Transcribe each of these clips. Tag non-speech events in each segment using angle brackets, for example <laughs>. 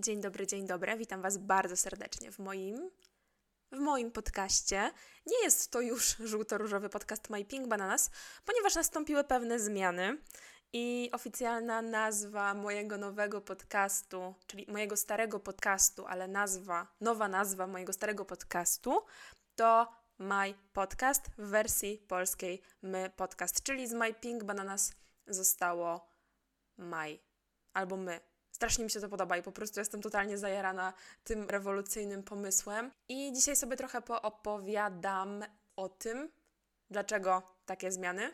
Dzień dobry, dzień dobry. Witam Was bardzo serdecznie w moim w moim podcaście. Nie jest to już żółto-różowy podcast My Pink Bananas, ponieważ nastąpiły pewne zmiany i oficjalna nazwa mojego nowego podcastu, czyli mojego starego podcastu, ale nazwa, nowa nazwa mojego starego podcastu to My Podcast w wersji polskiej My Podcast, czyli z My Pink Bananas zostało My albo My. Strasznie mi się to podoba i po prostu jestem totalnie zajarana tym rewolucyjnym pomysłem. I dzisiaj sobie trochę poopowiadam o tym, dlaczego takie zmiany,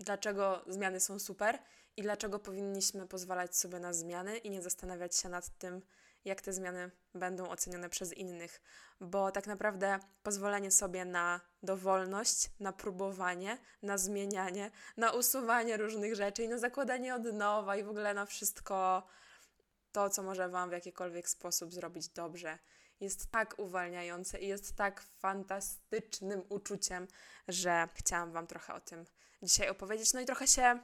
dlaczego zmiany są super i dlaczego powinniśmy pozwalać sobie na zmiany i nie zastanawiać się nad tym, jak te zmiany będą ocenione przez innych, bo tak naprawdę pozwolenie sobie na dowolność, na próbowanie, na zmienianie, na usuwanie różnych rzeczy i na zakładanie od nowa i w ogóle na wszystko to, co może Wam w jakikolwiek sposób zrobić dobrze, jest tak uwalniające i jest tak fantastycznym uczuciem, że chciałam Wam trochę o tym dzisiaj opowiedzieć. No i trochę się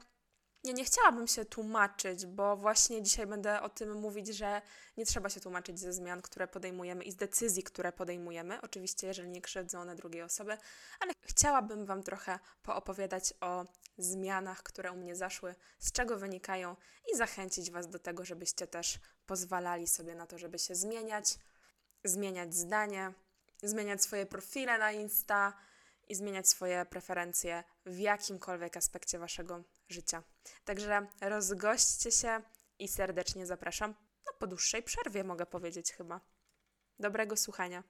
nie, nie chciałabym się tłumaczyć, bo właśnie dzisiaj będę o tym mówić, że nie trzeba się tłumaczyć ze zmian, które podejmujemy i z decyzji, które podejmujemy. Oczywiście, jeżeli nie krzywdzą one drugiej osoby, ale chciałabym Wam trochę poopowiadać o zmianach, które u mnie zaszły, z czego wynikają i zachęcić Was do tego, żebyście też pozwalali sobie na to, żeby się zmieniać, zmieniać zdanie, zmieniać swoje profile na Insta i zmieniać swoje preferencje w jakimkolwiek aspekcie Waszego życia. Także rozgośćcie się i serdecznie zapraszam. No, po dłuższej przerwie mogę powiedzieć chyba. Dobrego słuchania.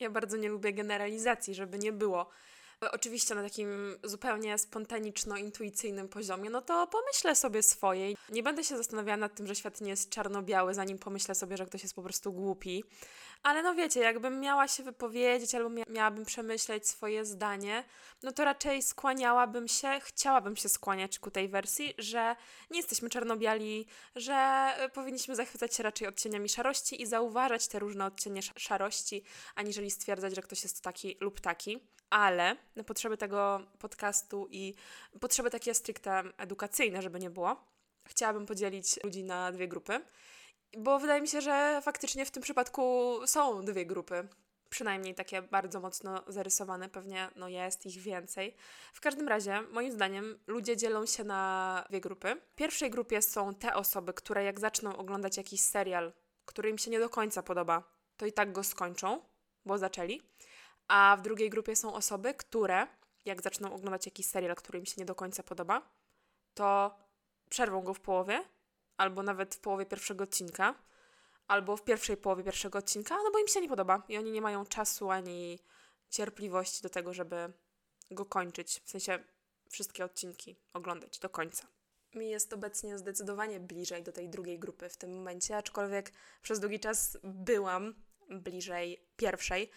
Ja bardzo nie lubię generalizacji, żeby nie było oczywiście na takim zupełnie spontaniczno-intuicyjnym poziomie, no to pomyślę sobie swoje. Nie będę się zastanawiała nad tym, że świat nie jest czarno-biały, zanim pomyślę sobie, że ktoś jest po prostu głupi. Ale no wiecie, jakbym miała się wypowiedzieć albo mia miałabym przemyśleć swoje zdanie, no to raczej skłaniałabym się, chciałabym się skłaniać ku tej wersji, że nie jesteśmy czarno-biali, że powinniśmy zachwycać się raczej odcieniami szarości i zauważać te różne odcienie szarości, aniżeli stwierdzać, że ktoś jest taki lub taki ale na potrzeby tego podcastu i potrzeby takie stricte edukacyjne, żeby nie było, chciałabym podzielić ludzi na dwie grupy, bo wydaje mi się, że faktycznie w tym przypadku są dwie grupy. Przynajmniej takie bardzo mocno zarysowane, pewnie no jest ich więcej. W każdym razie, moim zdaniem, ludzie dzielą się na dwie grupy. W pierwszej grupie są te osoby, które jak zaczną oglądać jakiś serial, który im się nie do końca podoba, to i tak go skończą, bo zaczęli. A w drugiej grupie są osoby, które, jak zaczną oglądać jakiś serial, który im się nie do końca podoba, to przerwą go w połowie, albo nawet w połowie pierwszego odcinka, albo w pierwszej połowie pierwszego odcinka, no bo im się nie podoba i oni nie mają czasu ani cierpliwości do tego, żeby go kończyć, w sensie wszystkie odcinki oglądać do końca. Mi jest obecnie zdecydowanie bliżej do tej drugiej grupy w tym momencie, aczkolwiek przez długi czas byłam bliżej pierwszej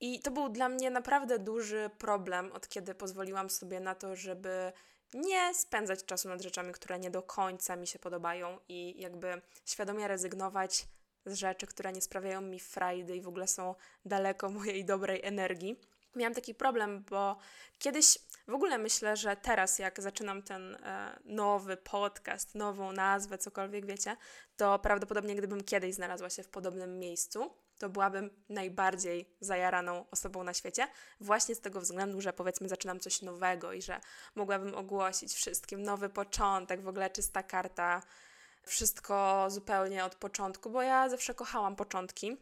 i to był dla mnie naprawdę duży problem, od kiedy pozwoliłam sobie na to, żeby nie spędzać czasu nad rzeczami, które nie do końca mi się podobają i jakby świadomie rezygnować z rzeczy, które nie sprawiają mi frajdy i w ogóle są daleko mojej dobrej energii. Miałam taki problem, bo kiedyś w ogóle myślę, że teraz, jak zaczynam ten e, nowy podcast, nową nazwę, cokolwiek wiecie, to prawdopodobnie gdybym kiedyś znalazła się w podobnym miejscu, to byłabym najbardziej zajaraną osobą na świecie, właśnie z tego względu, że powiedzmy zaczynam coś nowego i że mogłabym ogłosić wszystkim nowy początek, w ogóle czysta karta, wszystko zupełnie od początku, bo ja zawsze kochałam początki.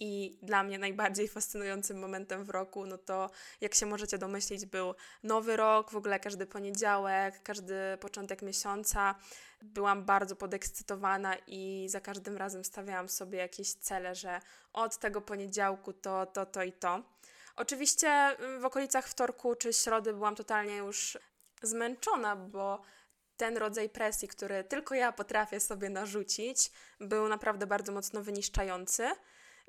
I dla mnie najbardziej fascynującym momentem w roku, no to jak się możecie domyślić, był nowy rok, w ogóle każdy poniedziałek, każdy początek miesiąca. Byłam bardzo podekscytowana i za każdym razem stawiałam sobie jakieś cele, że od tego poniedziałku to, to, to i to. Oczywiście mm, w okolicach wtorku czy środy byłam totalnie już zmęczona, bo ten rodzaj presji, który tylko ja potrafię sobie narzucić, był naprawdę bardzo mocno wyniszczający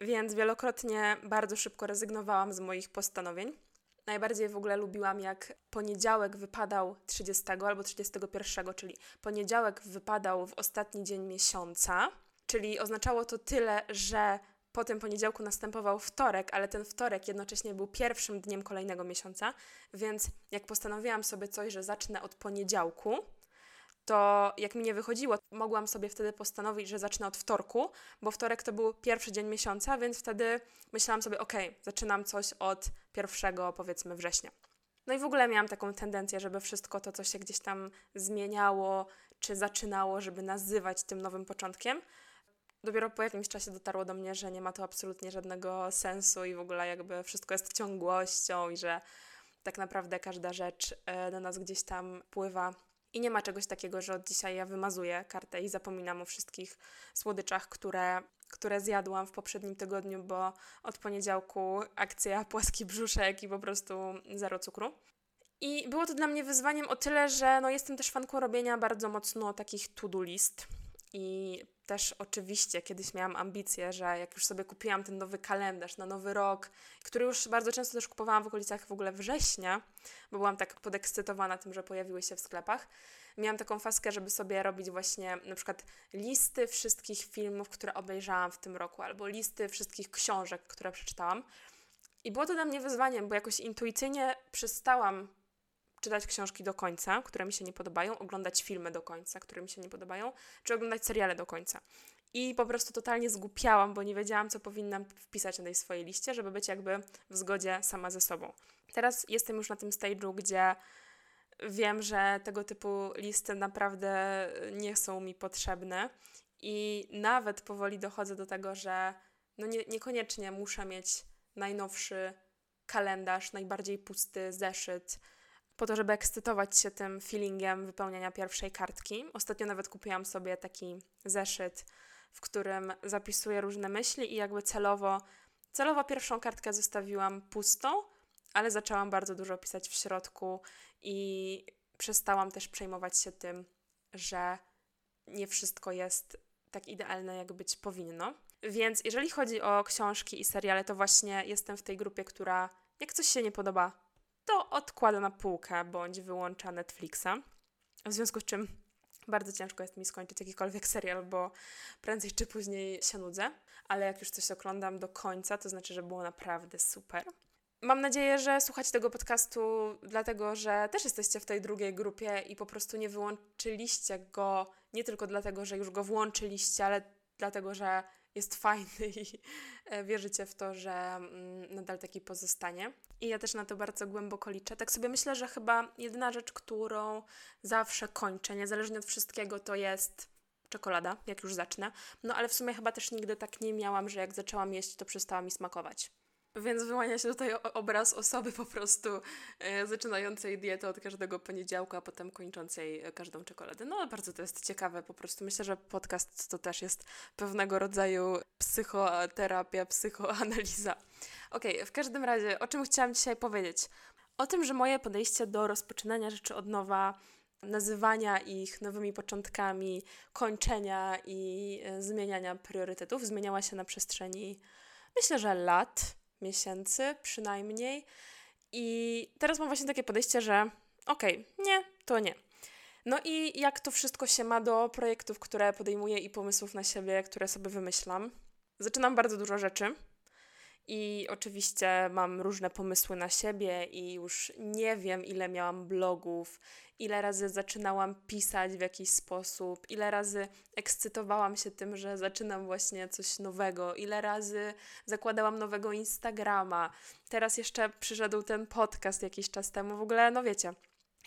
więc wielokrotnie bardzo szybko rezygnowałam z moich postanowień. Najbardziej w ogóle lubiłam, jak poniedziałek wypadał 30 albo 31, czyli poniedziałek wypadał w ostatni dzień miesiąca, czyli oznaczało to tyle, że po tym poniedziałku następował wtorek, ale ten wtorek jednocześnie był pierwszym dniem kolejnego miesiąca, więc jak postanowiłam sobie coś, że zacznę od poniedziałku, to jak mi nie wychodziło, mogłam sobie wtedy postanowić, że zacznę od wtorku, bo wtorek to był pierwszy dzień miesiąca, więc wtedy myślałam sobie, ok, zaczynam coś od pierwszego, powiedzmy, września. No i w ogóle miałam taką tendencję, żeby wszystko to, co się gdzieś tam zmieniało, czy zaczynało, żeby nazywać tym nowym początkiem. Dopiero po jakimś czasie dotarło do mnie, że nie ma to absolutnie żadnego sensu i w ogóle jakby wszystko jest ciągłością i że tak naprawdę każda rzecz e, na nas gdzieś tam pływa i nie ma czegoś takiego, że od dzisiaj ja wymazuję kartę i zapominam o wszystkich słodyczach, które, które zjadłam w poprzednim tygodniu, bo od poniedziałku akcja <laughs> płaski brzuszek i po prostu zero cukru. I było to dla mnie wyzwaniem o tyle, że no jestem też fanką robienia bardzo mocno takich to-do list. I też oczywiście kiedyś miałam ambicje, że jak już sobie kupiłam ten nowy kalendarz na nowy rok, który już bardzo często też kupowałam w okolicach w ogóle września, bo byłam tak podekscytowana tym, że pojawiły się w sklepach, miałam taką faskę, żeby sobie robić właśnie na przykład listy wszystkich filmów, które obejrzałam w tym roku, albo listy wszystkich książek, które przeczytałam. I było to dla mnie wyzwaniem, bo jakoś intuicyjnie przestałam czytać książki do końca, które mi się nie podobają, oglądać filmy do końca, które mi się nie podobają, czy oglądać seriale do końca. I po prostu totalnie zgłupiałam, bo nie wiedziałam, co powinnam wpisać na tej swojej liście, żeby być jakby w zgodzie sama ze sobą. Teraz jestem już na tym stage'u, gdzie wiem, że tego typu listy naprawdę nie są mi potrzebne i nawet powoli dochodzę do tego, że no nie, niekoniecznie muszę mieć najnowszy kalendarz, najbardziej pusty zeszyt, po to, żeby ekscytować się tym feelingiem wypełniania pierwszej kartki. Ostatnio nawet kupiłam sobie taki zeszyt, w którym zapisuję różne myśli i jakby celowo, celowo pierwszą kartkę zostawiłam pustą, ale zaczęłam bardzo dużo pisać w środku i przestałam też przejmować się tym, że nie wszystko jest tak idealne, jak być powinno. Więc jeżeli chodzi o książki i seriale, to właśnie jestem w tej grupie, która jak coś się nie podoba, to odkłada na półkę bądź wyłącza Netflixa. W związku z czym bardzo ciężko jest mi skończyć jakikolwiek serial, bo prędzej czy później się nudzę, ale jak już coś oglądam do końca, to znaczy, że było naprawdę super. Mam nadzieję, że słuchacie tego podcastu, dlatego że też jesteście w tej drugiej grupie i po prostu nie wyłączyliście go nie tylko dlatego, że już go włączyliście, ale dlatego, że jest fajny i e, wierzycie w to, że mm, nadal taki pozostanie. I ja też na to bardzo głęboko liczę. Tak sobie myślę, że chyba jedyna rzecz, którą zawsze kończę, niezależnie od wszystkiego, to jest czekolada, jak już zacznę. No ale w sumie chyba też nigdy tak nie miałam, że jak zaczęłam jeść, to przestała mi smakować. Więc wyłania się tutaj obraz osoby po prostu e, zaczynającej dietę od każdego poniedziałku, a potem kończącej e, każdą czekoladę. No, bardzo to jest ciekawe po prostu. Myślę, że podcast to też jest pewnego rodzaju psychoterapia, psychoanaliza. Okej, okay, w każdym razie, o czym chciałam dzisiaj powiedzieć? O tym, że moje podejście do rozpoczynania rzeczy od nowa, nazywania ich nowymi początkami, kończenia i e, zmieniania priorytetów zmieniała się na przestrzeni, myślę, że lat miesięcy przynajmniej. I teraz mam właśnie takie podejście, że okej, okay, nie, to nie. No i jak to wszystko się ma do projektów, które podejmuję i pomysłów na siebie, które sobie wymyślam? Zaczynam bardzo dużo rzeczy i oczywiście mam różne pomysły na siebie i już nie wiem, ile miałam blogów, ile razy zaczynałam pisać w jakiś sposób, ile razy ekscytowałam się tym, że zaczynam właśnie coś nowego, ile razy zakładałam nowego Instagrama. Teraz jeszcze przyszedł ten podcast jakiś czas temu. W ogóle, no wiecie,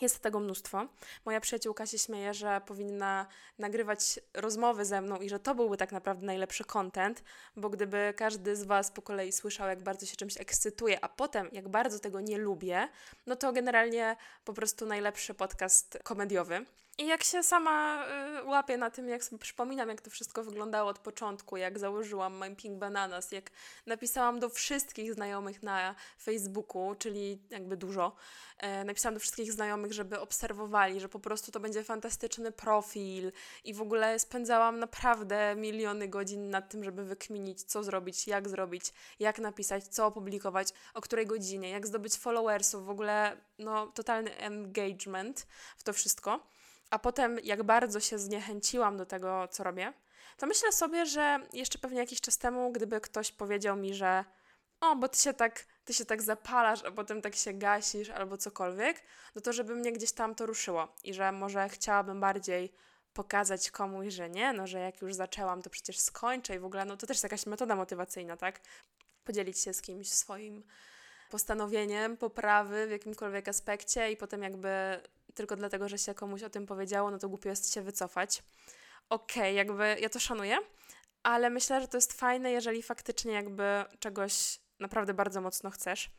jest tego mnóstwo. Moja przyjaciółka się śmieje, że powinna nagrywać rozmowy ze mną i że to byłby tak naprawdę najlepszy content, bo gdyby każdy z Was po kolei słyszał, jak bardzo się czymś ekscytuje, a potem jak bardzo tego nie lubię, no to generalnie po prostu najlepszy podcast komediowy. I jak się sama y, łapię na tym, jak sobie przypominam, jak to wszystko wyglądało od początku, jak założyłam My Pink Bananas, jak napisałam do wszystkich znajomych na Facebooku, czyli jakby dużo, e, napisałam do wszystkich znajomych, żeby obserwowali, że po prostu to będzie fantastyczny profil i w ogóle spędzałam naprawdę miliony godzin nad tym, żeby wykminić, co zrobić, jak zrobić, jak napisać, co opublikować, o której godzinie, jak zdobyć followersów, w ogóle no totalny engagement w to wszystko a potem jak bardzo się zniechęciłam do tego, co robię, to myślę sobie, że jeszcze pewnie jakiś czas temu, gdyby ktoś powiedział mi, że o, bo ty się tak, ty się tak zapalasz, a potem tak się gasisz albo cokolwiek, no to żeby mnie gdzieś tam to ruszyło i że może chciałabym bardziej pokazać komuś, że nie, no że jak już zaczęłam, to przecież skończę i w ogóle, no to też jest jakaś metoda motywacyjna, tak? Podzielić się z kimś swoim postanowieniem poprawy w jakimkolwiek aspekcie i potem jakby tylko dlatego, że się komuś o tym powiedziało, no to głupio jest się wycofać. Okej, okay, jakby ja to szanuję, ale myślę, że to jest fajne, jeżeli faktycznie jakby czegoś naprawdę bardzo mocno chcesz.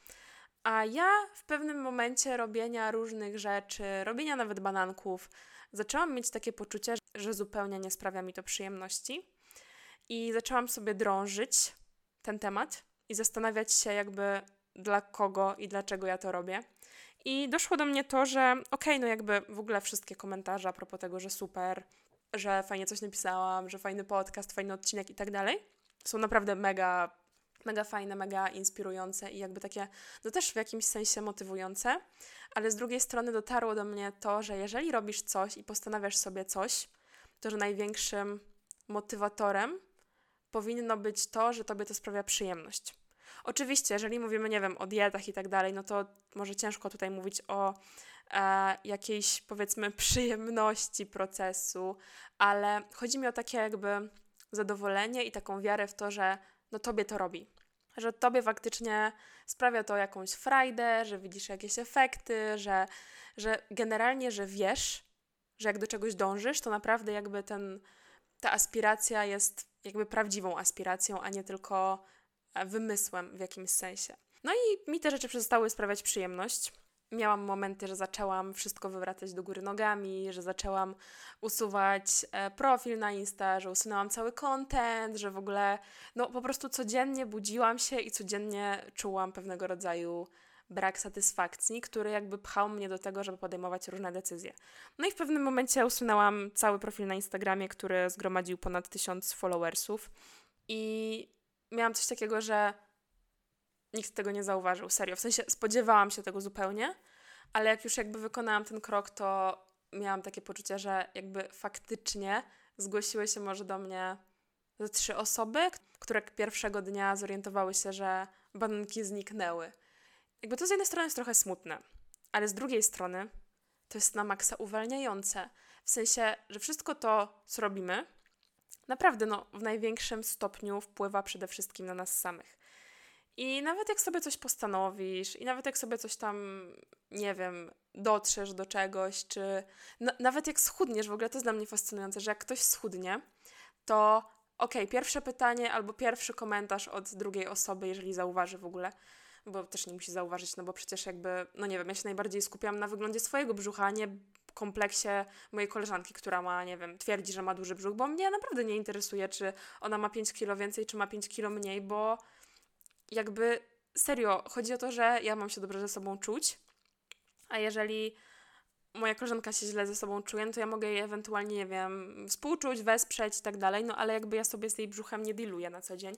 A ja w pewnym momencie robienia różnych rzeczy, robienia nawet bananków, zaczęłam mieć takie poczucie, że zupełnie nie sprawia mi to przyjemności. I zaczęłam sobie drążyć ten temat i zastanawiać się, jakby dla kogo i dlaczego ja to robię. I doszło do mnie to, że okej, okay, no jakby w ogóle wszystkie komentarze a propos tego, że super, że fajnie coś napisałam, że fajny podcast, fajny odcinek i tak dalej, są naprawdę mega, mega fajne, mega inspirujące i jakby takie, no też w jakimś sensie motywujące, ale z drugiej strony dotarło do mnie to, że jeżeli robisz coś i postanawiasz sobie coś, to że największym motywatorem powinno być to, że tobie to sprawia przyjemność. Oczywiście, jeżeli mówimy, nie wiem, o dietach i tak dalej, no to może ciężko tutaj mówić o e, jakiejś, powiedzmy, <laughs> przyjemności procesu, ale chodzi mi o takie jakby zadowolenie i taką wiarę w to, że no tobie to robi. Że tobie faktycznie sprawia to jakąś frajdę, że widzisz jakieś efekty, że, że generalnie, że wiesz, że jak do czegoś dążysz, to naprawdę jakby ten, ta aspiracja jest jakby prawdziwą aspiracją, a nie tylko wymysłem w jakimś sensie. No i mi te rzeczy przestały sprawiać przyjemność. Miałam momenty, że zaczęłam wszystko wywracać do góry nogami, że zaczęłam usuwać e, profil na Insta, że usunęłam cały content, że w ogóle no po prostu codziennie budziłam się i codziennie czułam pewnego rodzaju brak satysfakcji, który jakby pchał mnie do tego, żeby podejmować różne decyzje. No i w pewnym momencie usunęłam cały profil na Instagramie, który zgromadził ponad tysiąc followersów i miałam coś takiego, że nikt tego nie zauważył, serio. W sensie spodziewałam się tego zupełnie, ale jak już jakby wykonałam ten krok, to miałam takie poczucie, że jakby faktycznie zgłosiły się może do mnie trzy osoby, które pierwszego dnia zorientowały się, że bananki zniknęły. Jakby to z jednej strony jest trochę smutne, ale z drugiej strony to jest na maksa uwalniające. W sensie, że wszystko to, co robimy, naprawdę no, w największym stopniu wpływa przede wszystkim na nas samych. I nawet jak sobie coś postanowisz, i nawet jak sobie coś tam, nie wiem, dotrzesz do czegoś, czy nawet jak schudniesz, w ogóle to jest dla mnie fascynujące, że jak ktoś schudnie, to okej, okay, pierwsze pytanie albo pierwszy komentarz od drugiej osoby, jeżeli zauważy w ogóle, bo też nie musi zauważyć, no bo przecież jakby, no nie wiem, ja się najbardziej skupiam na wyglądzie swojego brzucha, nie kompleksie mojej koleżanki, która ma, nie wiem, twierdzi, że ma duży brzuch, bo mnie naprawdę nie interesuje, czy ona ma 5 kilo więcej, czy ma 5 kilo mniej, bo jakby serio, chodzi o to, że ja mam się dobrze ze sobą czuć, a jeżeli moja koleżanka się źle ze sobą czuje, no to ja mogę jej ewentualnie, nie wiem, współczuć, wesprzeć i tak dalej, no ale jakby ja sobie z jej brzuchem nie dealuję na co dzień.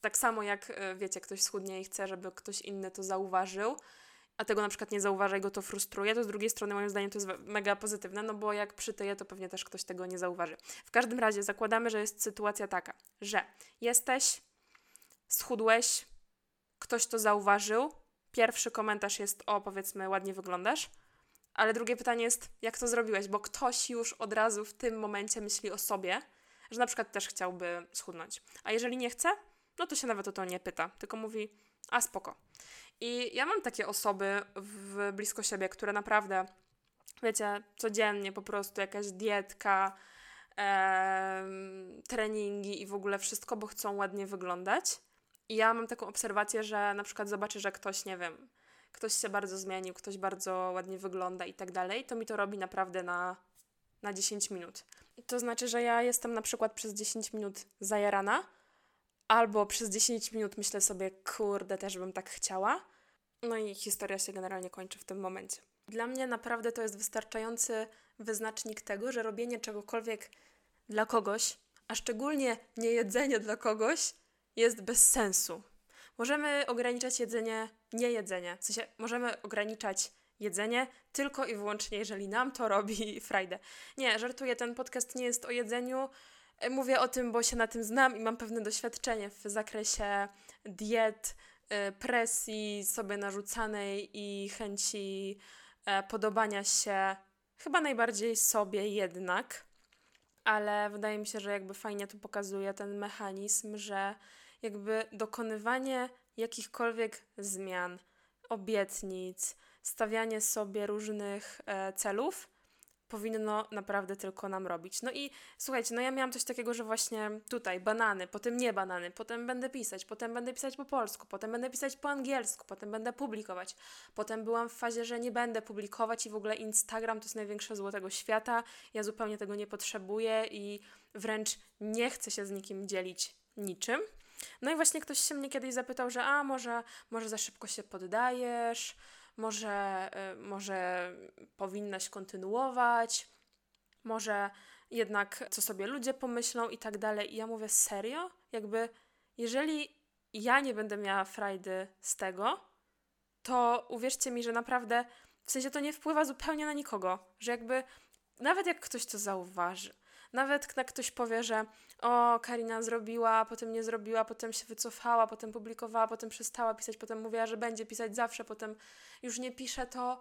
Tak samo jak, e, wiecie, ktoś schudnie i chce, żeby ktoś inny to zauważył, a tego na przykład nie zauważa i go to frustruje, to z drugiej strony moim zdaniem to jest mega pozytywne, no bo jak przytyje, to pewnie też ktoś tego nie zauważy. W każdym razie zakładamy, że jest sytuacja taka, że jesteś, schudłeś, ktoś to zauważył, pierwszy komentarz jest o powiedzmy ładnie wyglądasz, ale drugie pytanie jest jak to zrobiłeś, bo ktoś już od razu w tym momencie myśli o sobie, że na przykład też chciałby schudnąć. A jeżeli nie chce, no to się nawet o to nie pyta, tylko mówi a spoko. I ja mam takie osoby w blisko siebie, które naprawdę, wiecie, codziennie po prostu jakaś dietka, e, treningi i w ogóle wszystko, bo chcą ładnie wyglądać. I ja mam taką obserwację, że na przykład zobaczę, że ktoś, nie wiem, ktoś się bardzo zmienił, ktoś bardzo ładnie wygląda i tak dalej, to mi to robi naprawdę na na 10 minut. To znaczy, że ja jestem na przykład przez 10 minut zajarana, albo przez 10 minut myślę sobie, kurde, też bym tak chciała. No i historia się generalnie kończy w tym momencie. Dla mnie naprawdę to jest wystarczający wyznacznik tego, że robienie czegokolwiek dla kogoś, a szczególnie niejedzenie dla kogoś, jest bez sensu. Możemy ograniczać jedzenie, nie jedzenie. W sensie możemy ograniczać jedzenie tylko i wyłącznie, jeżeli nam to robi <laughs> frajdę. Nie, żartuję, ten podcast nie jest o jedzeniu. E, mówię o tym, bo się na tym znam i mam pewne doświadczenie w zakresie diet, e, presji sobie narzucanej i chęci e, podobania się chyba najbardziej sobie jednak. Ale wydaje mi się, że jakby fajnie tu pokazuje ten mechanizm, że jakby dokonywanie jakichkolwiek zmian, obietnic, stawianie sobie różnych celów powinno naprawdę tylko nam robić. No i słuchajcie, no ja miałam coś takiego, że właśnie tutaj banany, potem nie banany, potem będę pisać, potem będę pisać po polsku, potem będę pisać po angielsku, potem będę publikować. Potem byłam w fazie, że nie będę publikować i w ogóle Instagram to jest największe zło tego świata. Ja zupełnie tego nie potrzebuję i wręcz nie chcę się z nikim dzielić niczym. No i właśnie ktoś się mnie kiedyś zapytał, że a może, może za szybko się poddajesz, może, y, może powinnaś kontynuować, może jednak co sobie ludzie pomyślą i tak dalej. I ja mówię, serio? Jakby, jeżeli ja nie będę miała frajdy z tego, to uwierzcie mi, że naprawdę, w sensie to nie wpływa zupełnie na nikogo, że jakby, nawet jak ktoś to zauważy, nawet jak ktoś powie, że o, Karina zrobiła, potem nie zrobiła, potem się wycofała, potem publikowała, potem przestała pisać, potem mówiła, że będzie pisać zawsze, potem już nie pisze, to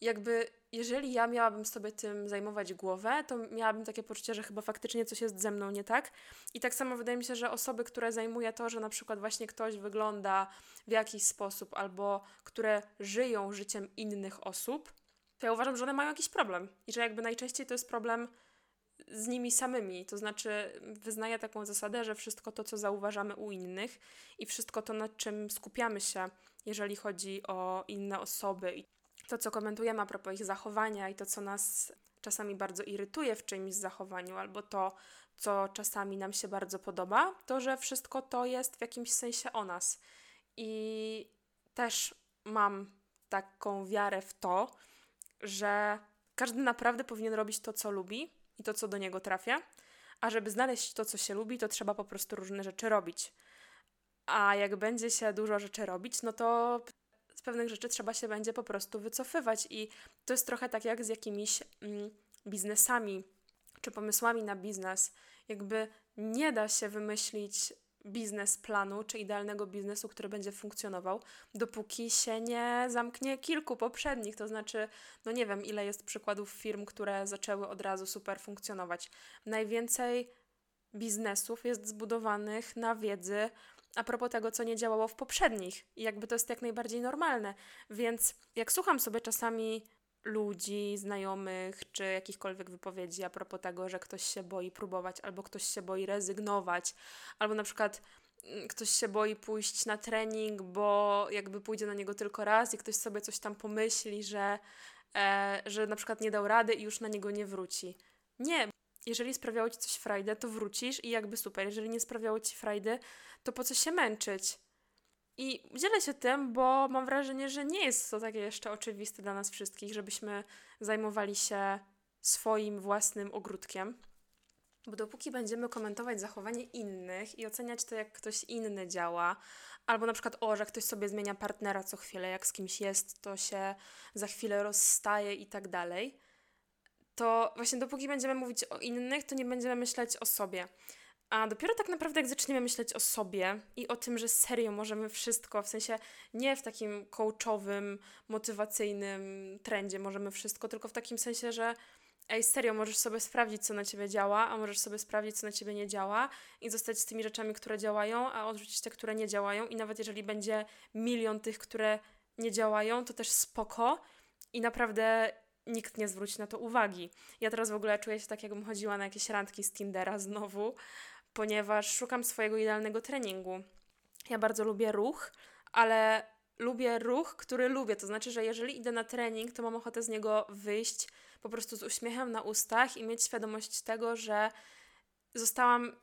jakby jeżeli ja miałabym sobie tym zajmować głowę, to miałabym takie poczucie, że chyba faktycznie coś jest ze mną nie tak. I tak samo wydaje mi się, że osoby, które zajmuje to, że na przykład właśnie ktoś wygląda w jakiś sposób albo które żyją życiem innych osób, to ja uważam, że one mają jakiś problem i że jakby najczęściej to jest problem z nimi samymi. To znaczy, wyznaję taką zasadę, że wszystko to, co zauważamy u innych i wszystko to, nad czym skupiamy się, jeżeli chodzi o inne osoby i to, co komentujemy a propos ich zachowania i to, co nas czasami bardzo irytuje w czyimś zachowaniu, albo to, co czasami nam się bardzo podoba, to że wszystko to jest w jakimś sensie o nas. I też mam taką wiarę w to, że każdy naprawdę powinien robić to, co lubi, i to, co do niego trafia. A żeby znaleźć to, co się lubi, to trzeba po prostu różne rzeczy robić. A jak będzie się dużo rzeczy robić, no to z pewnych rzeczy trzeba się będzie po prostu wycofywać. I to jest trochę tak jak z jakimiś mm, biznesami czy pomysłami na biznes. Jakby nie da się wymyślić biznesplanu czy idealnego biznesu, który będzie funkcjonował, dopóki się nie zamknie kilku poprzednich. To znaczy, no nie wiem, ile jest przykładów firm, które zaczęły od razu super funkcjonować. Najwięcej biznesów jest zbudowanych na wiedzy a propos tego, co nie działało w poprzednich. I jakby to jest jak najbardziej normalne. Więc jak słucham sobie czasami ludzi, znajomych, czy jakichkolwiek wypowiedzi a propos tego, że ktoś się boi próbować, albo ktoś się boi rezygnować, albo na przykład mm, ktoś się boi pójść na trening, bo jakby pójdzie na niego tylko raz i ktoś sobie coś tam pomyśli, że, e, że na przykład nie dał rady i już na niego nie wróci. Nie, jeżeli sprawiało ci coś frajdę, to wrócisz i jakby super. Jeżeli nie sprawiało ci frajdy, to po co się męczyć? I dzielę się tym, bo mam wrażenie, że nie jest to takie jeszcze oczywiste dla nas wszystkich, żebyśmy zajmowali się swoim własnym ogródkiem. Bo dopóki będziemy komentować zachowanie innych i oceniać to, jak ktoś inny działa, albo na przykład, o, że ktoś sobie zmienia partnera co chwilę, jak z kimś jest, to się za chwilę rozstaje i tak dalej, to właśnie dopóki będziemy mówić o innych, to nie będziemy myśleć o sobie. A dopiero tak naprawdę, jak zaczniemy myśleć o sobie i o tym, że serio możemy wszystko, w sensie nie w takim coachowym, motywacyjnym trendzie możemy wszystko, tylko w takim sensie, że ej, serio, możesz sobie sprawdzić, co na ciebie działa, a możesz sobie sprawdzić, co na ciebie nie działa i zostać z tymi rzeczami, które działają, a odrzucić te, które nie działają. I nawet jeżeli będzie milion tych, które nie działają, to też spoko i naprawdę nikt nie zwróci na to uwagi. Ja teraz w ogóle czuję się tak, jakbym chodziła na jakieś randki z Tindera znowu, ponieważ szukam swojego idealnego treningu. Ja bardzo lubię ruch, ale lubię ruch, który lubię. To znaczy, że jeżeli idę na trening, to mam ochotę z niego wyjść po prostu z uśmiechem na ustach i mieć świadomość tego, że zostałam,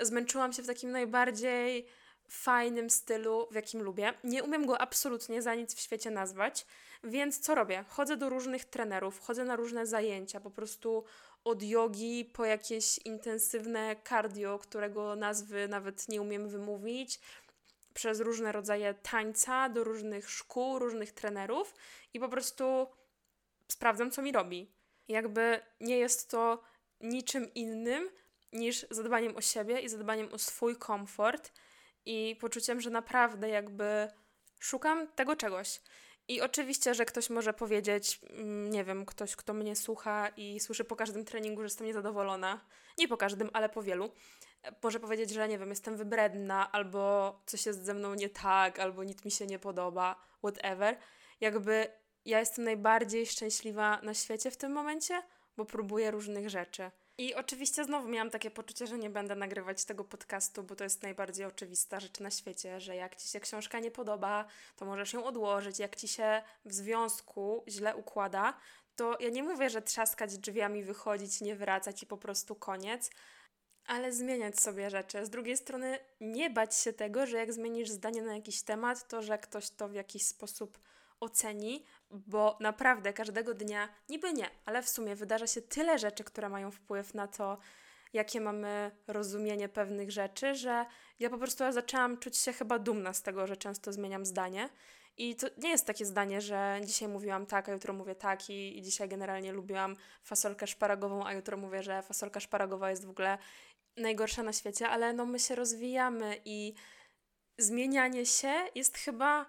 zmęczyłam się w takim najbardziej fajnym stylu, w jakim lubię. Nie umiem go absolutnie za nic w świecie nazwać, więc co robię? Chodzę do różnych trenerów, chodzę na różne zajęcia, po prostu od jogi po jakieś intensywne cardio, którego nazwy nawet nie umiem wymówić, przez różne rodzaje tańca, do różnych szkół, różnych trenerów i po prostu sprawdzam, co mi robi. Jakby nie jest to niczym innym niż zadbaniem o siebie i zadbaniem o swój komfort i poczuciem, że naprawdę jakby szukam tego czegoś. I oczywiście, że ktoś może powiedzieć, mm, nie wiem, ktoś, kto mnie słucha i słyszy po każdym treningu, że jestem niezadowolona. Nie po każdym, ale po wielu. Może powiedzieć, że nie wiem, jestem wybredna, albo coś jest ze mną nie tak, albo nic mi się nie podoba, whatever. Jakby ja jestem najbardziej szczęśliwa na świecie w tym momencie, bo próbuję różnych rzeczy. I oczywiście znowu miałam takie poczucie, że nie będę nagrywać tego podcastu, bo to jest najbardziej oczywista rzecz na świecie, że jak ci się książka nie podoba, to możesz ją odłożyć. Jak ci się w związku źle układa, to ja nie mówię, że trzaskać drzwiami, wychodzić, nie wracać i po prostu koniec, ale zmieniać sobie rzeczy. Z drugiej strony, nie bać się tego, że jak zmienisz zdanie na jakiś temat, to że ktoś to w jakiś sposób oceni, bo naprawdę każdego dnia, niby nie, ale w sumie wydarza się tyle rzeczy, które mają wpływ na to, jakie mamy rozumienie pewnych rzeczy, że ja po prostu ja zaczęłam czuć się chyba dumna z tego, że często zmieniam zdanie. I to nie jest takie zdanie, że dzisiaj mówiłam tak, a jutro mówię tak, i, i dzisiaj generalnie lubiłam fasolkę szparagową, a jutro mówię, że fasolka szparagowa jest w ogóle najgorsza na świecie, ale no my się rozwijamy i zmienianie się jest chyba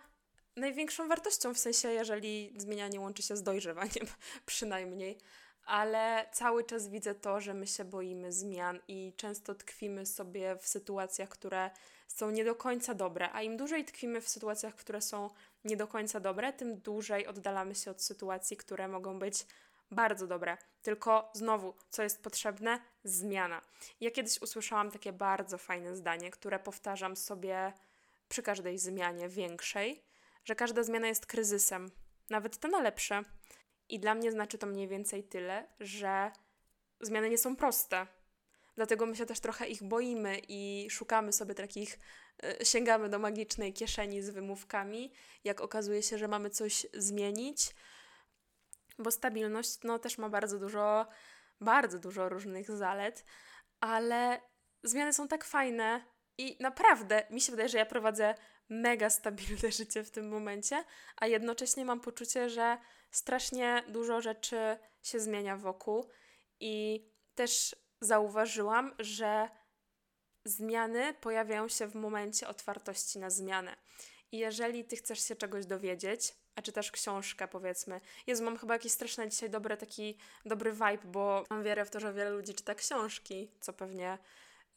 największą wartością, w sensie jeżeli zmienianie łączy się z dojrzewaniem, <laughs> przynajmniej. Ale cały czas widzę to, że my się boimy zmian i często tkwimy sobie w sytuacjach, które są nie do końca dobre. A im dłużej tkwimy w sytuacjach, które są nie do końca dobre, tym dłużej oddalamy się od sytuacji, które mogą być bardzo dobre. Tylko znowu, co jest potrzebne? Zmiana. Ja kiedyś usłyszałam takie bardzo fajne zdanie, które powtarzam sobie przy każdej zmianie większej że każda zmiana jest kryzysem, nawet te na lepsze. I dla mnie znaczy to mniej więcej tyle, że zmiany nie są proste. Dlatego my się też trochę ich boimy i szukamy sobie takich, e, sięgamy do magicznej kieszeni z wymówkami, jak okazuje się, że mamy coś zmienić, bo stabilność no, też ma bardzo dużo, bardzo dużo różnych zalet, ale zmiany są tak fajne i naprawdę mi się wydaje, że ja prowadzę mega stabilne <laughs> życie w tym momencie, a jednocześnie mam poczucie, że strasznie dużo rzeczy się zmienia wokół i też zauważyłam, że zmiany pojawiają się w momencie otwartości na zmianę. I jeżeli ty chcesz się czegoś dowiedzieć, a czytasz książkę, powiedzmy. Jezu, mam chyba jakiś straszny dzisiaj dobry taki dobry vibe, bo mam wiarę w to, że wiele ludzi czyta książki, co pewnie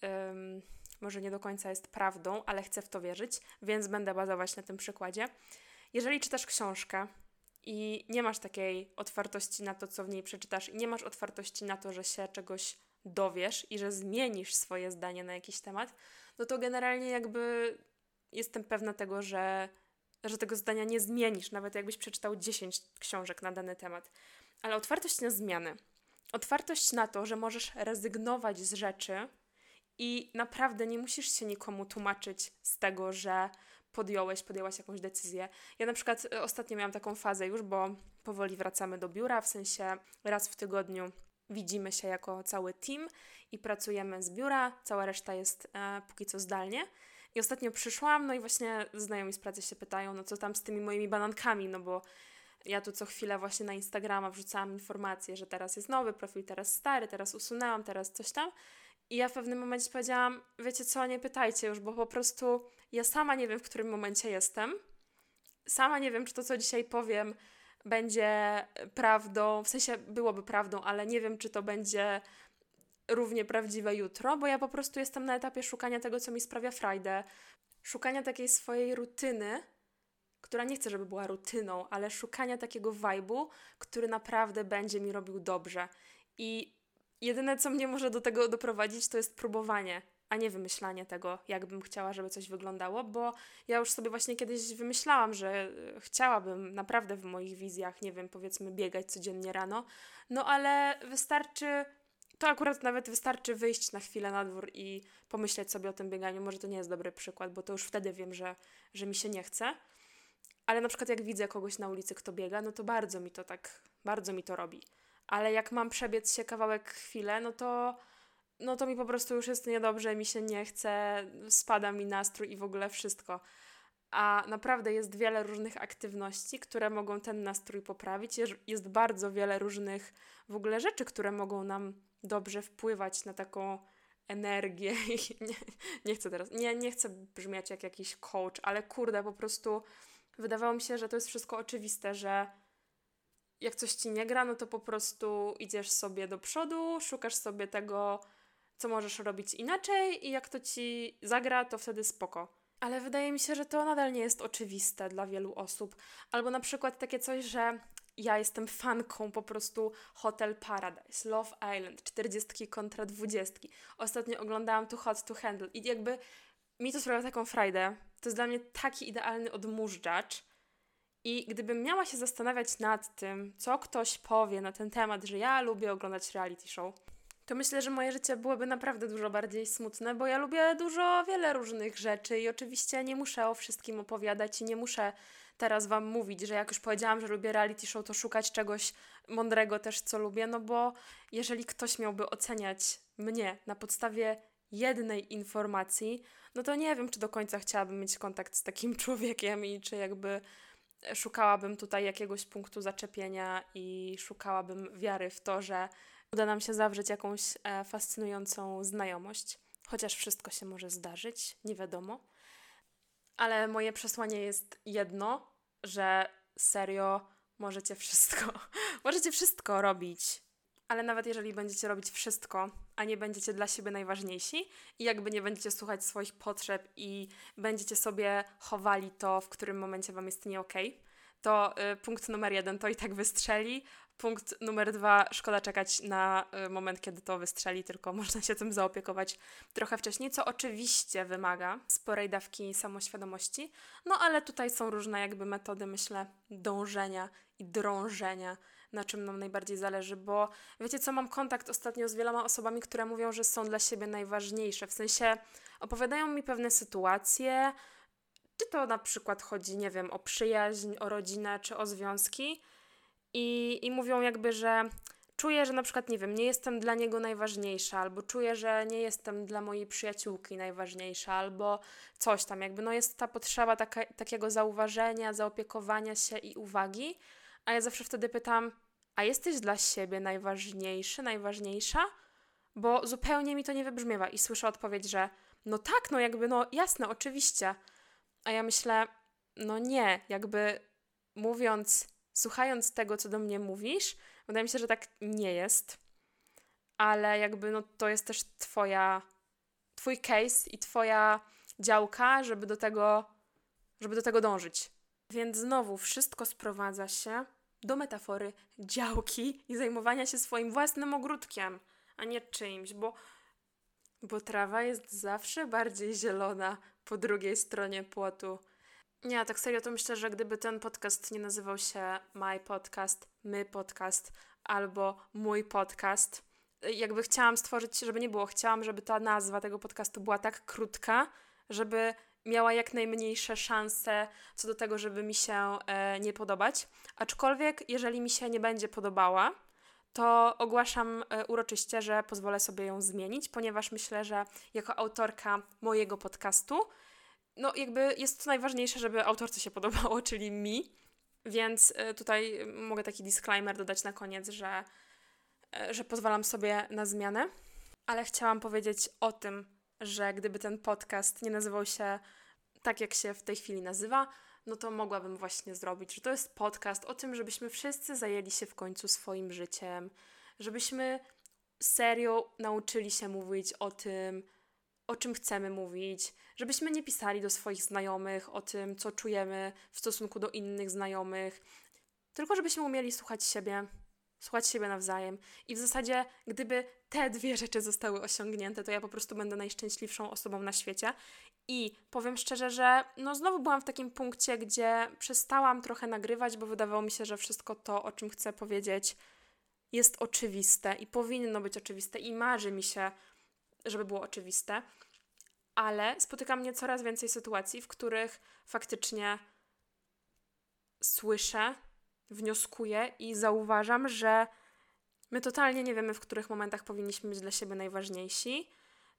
um, może nie do końca jest prawdą, ale chcę w to wierzyć, więc będę bazować na tym przykładzie. Jeżeli czytasz książkę i nie masz takiej otwartości na to, co w niej przeczytasz, i nie masz otwartości na to, że się czegoś dowiesz i że zmienisz swoje zdanie na jakiś temat, no to generalnie jakby jestem pewna tego, że, że tego zdania nie zmienisz, nawet jakbyś przeczytał 10 książek na dany temat. Ale otwartość na zmiany, otwartość na to, że możesz rezygnować z rzeczy, i naprawdę nie musisz się nikomu tłumaczyć z tego, że podjąłeś, podjęłaś jakąś decyzję. Ja na przykład y, ostatnio miałam taką fazę już, bo powoli wracamy do biura, w sensie raz w tygodniu widzimy się jako cały team i pracujemy z biura, cała reszta jest e, póki co zdalnie. I ostatnio przyszłam, no i właśnie znajomi z pracy się pytają, no co tam z tymi moimi banankami, no bo ja tu co chwilę właśnie na Instagrama wrzucałam informacje, że teraz jest nowy profil, teraz stary, teraz usunęłam, teraz coś tam. I ja w pewnym momencie powiedziałam, wiecie co, nie pytajcie już, bo po prostu ja sama nie wiem, w którym momencie jestem. Sama nie wiem, czy to, co dzisiaj powiem, będzie prawdą, w sensie byłoby prawdą, ale nie wiem, czy to będzie równie prawdziwe jutro, bo ja po prostu jestem na etapie szukania tego, co mi sprawia frajdę, szukania takiej swojej rutyny, która nie chcę, żeby była rutyną, ale szukania takiego vibe'u, który naprawdę będzie mi robił dobrze. I jedyne, co mnie może do tego doprowadzić, to jest próbowanie, a nie wymyślanie tego, jakbym chciała, żeby coś wyglądało, bo ja już sobie właśnie kiedyś wymyślałam, że e, chciałabym naprawdę w moich wizjach, nie wiem, powiedzmy, biegać codziennie rano, no ale wystarczy. To akurat nawet wystarczy wyjść na chwilę na dwór i pomyśleć sobie o tym bieganiu. Może to nie jest dobry przykład, bo to już wtedy wiem, że, że mi się nie chce. Ale na przykład jak widzę kogoś na ulicy, kto biega, no to bardzo mi to tak, bardzo mi to robi. Ale jak mam przebiec się kawałek chwilę, no to no to mi po prostu już jest niedobrze, mi się nie chce, spada mi nastrój i w ogóle wszystko. A naprawdę jest wiele różnych aktywności, które mogą ten nastrój poprawić. Jest bardzo wiele różnych w ogóle rzeczy, które mogą nam dobrze wpływać na taką energię. <laughs> nie, nie chcę teraz, nie, nie chcę brzmieć jak jakiś coach, ale kurde, po prostu wydawało mi się, że to jest wszystko oczywiste, że jak coś ci nie gra, no to po prostu idziesz sobie do przodu, szukasz sobie tego, co możesz robić inaczej i jak to ci zagra, to wtedy spoko. Ale wydaje mi się, że to nadal nie jest oczywiste dla wielu osób. Albo na przykład takie coś, że ja jestem fanką po prostu Hotel Paradise, Love Island, 40 kontra 20. Ostatnio oglądałam Too Hot to Handle i jakby mi to sprawia taką frajdę. To jest dla mnie taki idealny odmurzacz. I gdybym miała się zastanawiać nad tym, co ktoś powie na ten temat, że ja lubię oglądać reality show, to myślę, że moje życie byłoby naprawdę dużo bardziej smutne, bo ja lubię dużo, wiele różnych rzeczy i oczywiście nie muszę o wszystkim opowiadać i nie muszę teraz Wam mówić, że jak już powiedziałam, że lubię reality show, to szukać czegoś mądrego też, co lubię, no bo jeżeli ktoś miałby oceniać mnie na podstawie jednej informacji, no to nie wiem, czy do końca chciałabym mieć kontakt z takim <laughs> człowiekiem i czy jakby szukałabym tutaj jakiegoś punktu zaczepienia i szukałabym wiary w to, że uda nam się zawrzeć jakąś e, fascynującą znajomość, chociaż wszystko się może zdarzyć, nie wiadomo. Ale moje przesłanie jest jedno, że serio możecie wszystko, <laughs> możecie wszystko robić. Ale nawet jeżeli będziecie robić wszystko, a nie będziecie dla siebie najważniejsi i jakby nie będziecie słuchać swoich potrzeb i będziecie sobie chowali to, w którym momencie wam jest nie okay, to y, punkt numer jeden to i tak wystrzeli, Punkt numer dwa, szkoda czekać na y, moment, kiedy to wystrzeli, tylko <laughs> można się tym zaopiekować trochę wcześniej, co oczywiście wymaga sporej dawki samoświadomości, no ale tutaj są różne jakby metody, myślę, dążenia i drążenia, na czym nam najbardziej zależy, bo wiecie co, mam kontakt ostatnio z wieloma osobami, które mówią, że są dla siebie najważniejsze, w sensie opowiadają mi pewne sytuacje, czy to na przykład chodzi, nie wiem, o przyjaźń, o rodzinę, czy o związki, i, i mówią jakby, że czuję, że na przykład, nie wiem, nie jestem dla niego najważniejsza, albo czuję, że nie jestem dla mojej przyjaciółki najważniejsza, albo coś tam, jakby no jest ta potrzeba taka, takiego zauważenia, zaopiekowania się i uwagi, a ja zawsze wtedy pytam, a jesteś dla siebie najważniejszy, najważniejsza? Bo zupełnie mi to nie wybrzmiewa i słyszę odpowiedź, że no tak, no jakby, no jasne, oczywiście. A ja myślę, no nie, jakby mówiąc słuchając tego, co do mnie mówisz, wydaje mi się, że tak nie jest, ale jakby no, to jest też twoja, twój case i twoja działka, żeby do tego, żeby do tego dążyć. Więc znowu wszystko sprowadza się do metafory działki i zajmowania się swoim własnym ogródkiem, a nie czyimś, bo, bo trawa jest zawsze bardziej zielona po drugiej stronie płotu. Nie, tak serio to myślę, że gdyby ten podcast nie nazywał się My Podcast, My Podcast albo Mój Podcast, jakby chciałam stworzyć, żeby nie było, chciałam, żeby ta nazwa tego podcastu była tak krótka, żeby miała jak najmniejsze szanse co do tego, żeby mi się e, nie podobać. Aczkolwiek, jeżeli mi się nie będzie podobała, to ogłaszam e, uroczyście, że pozwolę sobie ją zmienić, ponieważ myślę, że jako autorka mojego podcastu no jakby jest to najważniejsze, żeby autorce się podobało, <laughs> czyli mi. Więc e, tutaj mogę taki disclaimer dodać na koniec, że, e, że pozwalam sobie na zmianę. Ale chciałam powiedzieć o tym, że gdyby ten podcast nie nazywał się tak, jak się w tej chwili nazywa, no to mogłabym właśnie zrobić, że to jest podcast o tym, żebyśmy wszyscy zajęli się w końcu swoim życiem, żebyśmy serio nauczyli się mówić o tym, o czym chcemy mówić, żebyśmy nie pisali do swoich znajomych o tym, co czujemy w stosunku do innych znajomych, tylko żebyśmy umieli słuchać siebie, słuchać siebie nawzajem. I w zasadzie, gdyby te dwie rzeczy zostały osiągnięte, to ja po prostu będę najszczęśliwszą osobą na świecie. I powiem szczerze, że no znowu byłam w takim punkcie, gdzie przestałam trochę nagrywać, bo wydawało mi się, że wszystko to, o czym chcę powiedzieć, jest oczywiste i powinno być oczywiste i marzy mi się, żeby było oczywiste. Ale spotyka mnie coraz więcej sytuacji, w których faktycznie słyszę, wnioskuję i zauważam, że my totalnie nie wiemy, w których momentach powinniśmy być dla siebie najważniejsi.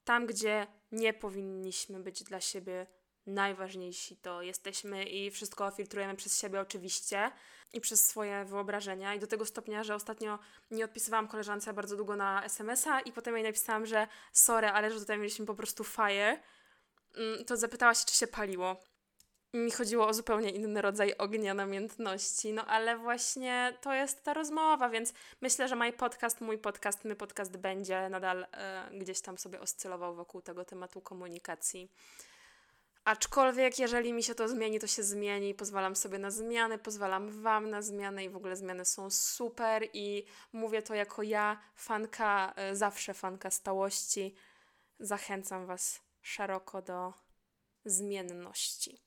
Tam, gdzie nie powinniśmy być dla siebie najważniejsi, to jesteśmy i wszystko filtrujemy przez siebie oczywiście i przez swoje wyobrażenia. I do tego stopnia, że ostatnio nie odpisywałam koleżance bardzo długo na SMS-a i potem jej napisałam, że sorry, ale że tutaj mieliśmy po prostu fire. Mm, to zapytała się, czy się paliło mi chodziło o zupełnie inny rodzaj ognia namiętności, no ale właśnie to jest ta rozmowa, więc myślę, że mój podcast, mój podcast, my podcast będzie nadal e, gdzieś tam sobie oscylował wokół tego tematu komunikacji. Aczkolwiek, jeżeli mi się to zmieni, to się zmieni. Pozwalam sobie na zmiany, pozwalam Wam na zmiany i w ogóle zmiany są super. I mówię to jako ja, fanka, e, zawsze fanka stałości. Zachęcam Was szeroko do zmienności.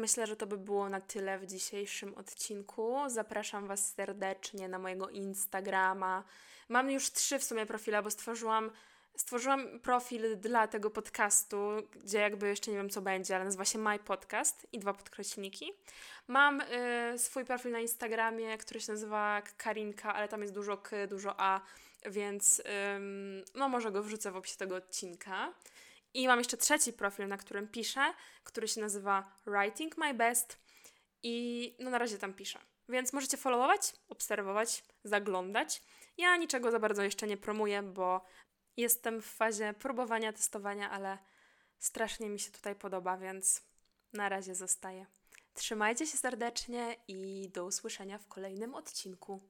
Myślę, że to by było na tyle w dzisiejszym odcinku. Zapraszam Was serdecznie na mojego Instagrama. Mam już trzy w sumie profile, bo stworzyłam, stworzyłam profil dla tego podcastu, gdzie jakby jeszcze nie wiem co będzie, ale nazywa się My Podcast i dwa podkreślniki. Mam y, swój profil na Instagramie, który się nazywa Karinka, ale tam jest dużo K, dużo A, więc no może go wrzucę w opisie tego odcinka. I mam jeszcze trzeci profil, na którym piszę, który się nazywa Writing My Best i no na razie tam piszę. Więc możecie followować, obserwować, zaglądać. Ja niczego za bardzo jeszcze nie promuję, bo jestem w fazie próbowania, testowania, ale strasznie mi się tutaj podoba, więc na razie zostaję. Trzymajcie się serdecznie i do usłyszenia w kolejnym odcinku.